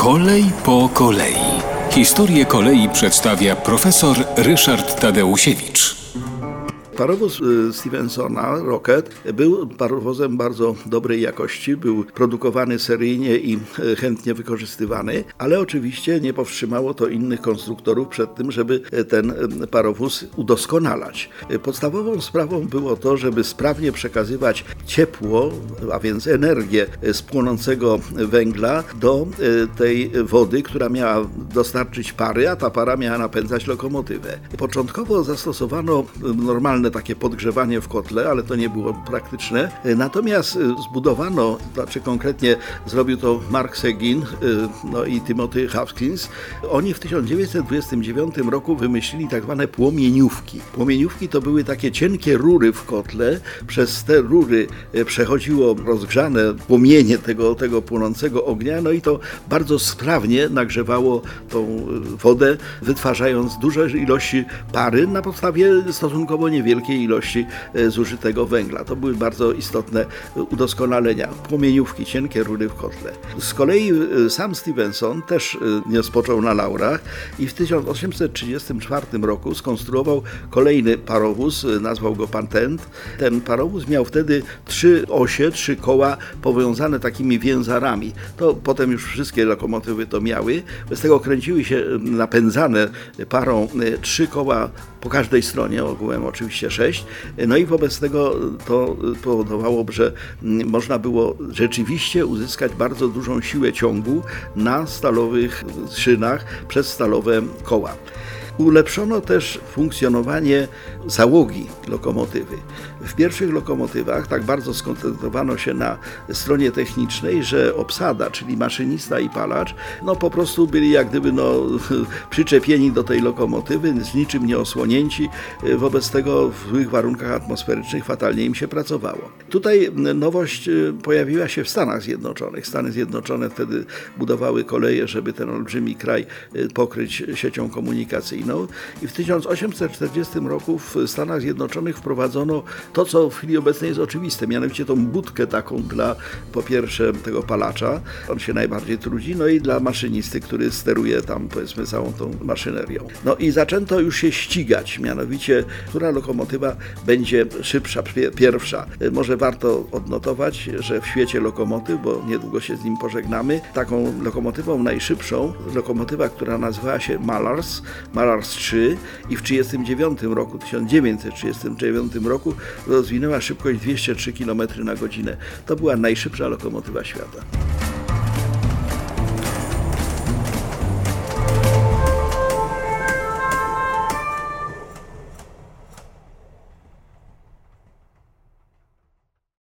Kolej po kolei. Historię kolei przedstawia profesor Ryszard Tadeusiewicz. Parowóz y, Stevensona, Rocket, był parowozem bardzo dobrej jakości, był produkowany seryjnie i y, chętnie wykorzystywany, ale oczywiście nie powstrzymało to innych konstruktorów przed tym, żeby y, ten parowóz udoskonalać. Podstawową sprawą było to, żeby sprawnie przekazywać ciepło, a więc energię z płonącego węgla do tej wody, która miała dostarczyć pary, a ta para miała napędzać lokomotywę. Początkowo zastosowano y, normalne takie podgrzewanie w kotle, ale to nie było praktyczne. Y, Natomiast y, zbudowano, znaczy konkretnie zrobił to Mark Segin y, no i Timothy Hopkins. Oni w 1929 roku wymyślili tak zwane płomieniówki. Płomieniówki to były takie cienkie rury w kotle. Przez te rury przechodziło rozgrzane płomienie tego, tego płonącego ognia, no i to bardzo sprawnie nagrzewało tą wodę, wytwarzając duże ilości pary na podstawie stosunkowo niewielkiej ilości e, zużytego węgla. To były bardzo istotne e, udoskonalenia. Płomieniówki, cienkie rury w kotle. Z kolei e, sam Stevenson też nie spoczął na laurach i w 1834 roku skonstruował kolejny parowóz, nazwał go Patent. Ten parowóz miał wtedy trzy osie, trzy koła powiązane takimi więzarami. To potem już wszystkie lokomotywy to miały. Z tego kręciły się napędzane parą trzy koła po każdej stronie, ogółem oczywiście sześć. No i wobec tego to powodowało, że można było rzeczywiście uzyskać bardzo dużą siłę ciągu na stalowych szynach przez stalowe koła. Ulepszono też funkcjonowanie załogi lokomotywy. W pierwszych lokomotywach tak bardzo skoncentrowano się na stronie technicznej, że obsada, czyli maszynista i palacz, no po prostu byli jak gdyby no, przyczepieni do tej lokomotywy, z niczym nie osłonięci. Wobec tego w złych warunkach atmosferycznych fatalnie im się pracowało. Tutaj nowość y, pojawiła się w Stanach Zjednoczonych. Stany Zjednoczone wtedy budowały koleje, żeby ten olbrzymi kraj y, pokryć siecią komunikacyjną. I w 1840 roku w Stanach Zjednoczonych wprowadzono to, co w chwili obecnej jest oczywiste, mianowicie tą budkę taką dla po pierwsze tego palacza, on się najbardziej trudzi, no i dla maszynisty, który steruje tam powiedzmy całą tą maszynerią. No i zaczęto już się ścigać, mianowicie która lokomotywa będzie szybsza, pie- pierwsza. Y, Może warto odnotować, że w świecie lokomotyw, bo niedługo się z nim pożegnamy, taką lokomotywą najszybszą, lokomotywa, która nazywała się Malars, Malars 3 i w 1939 roku, 1939 roku rozwinęła szybkość 203 km na godzinę. To była najszybsza lokomotywa świata.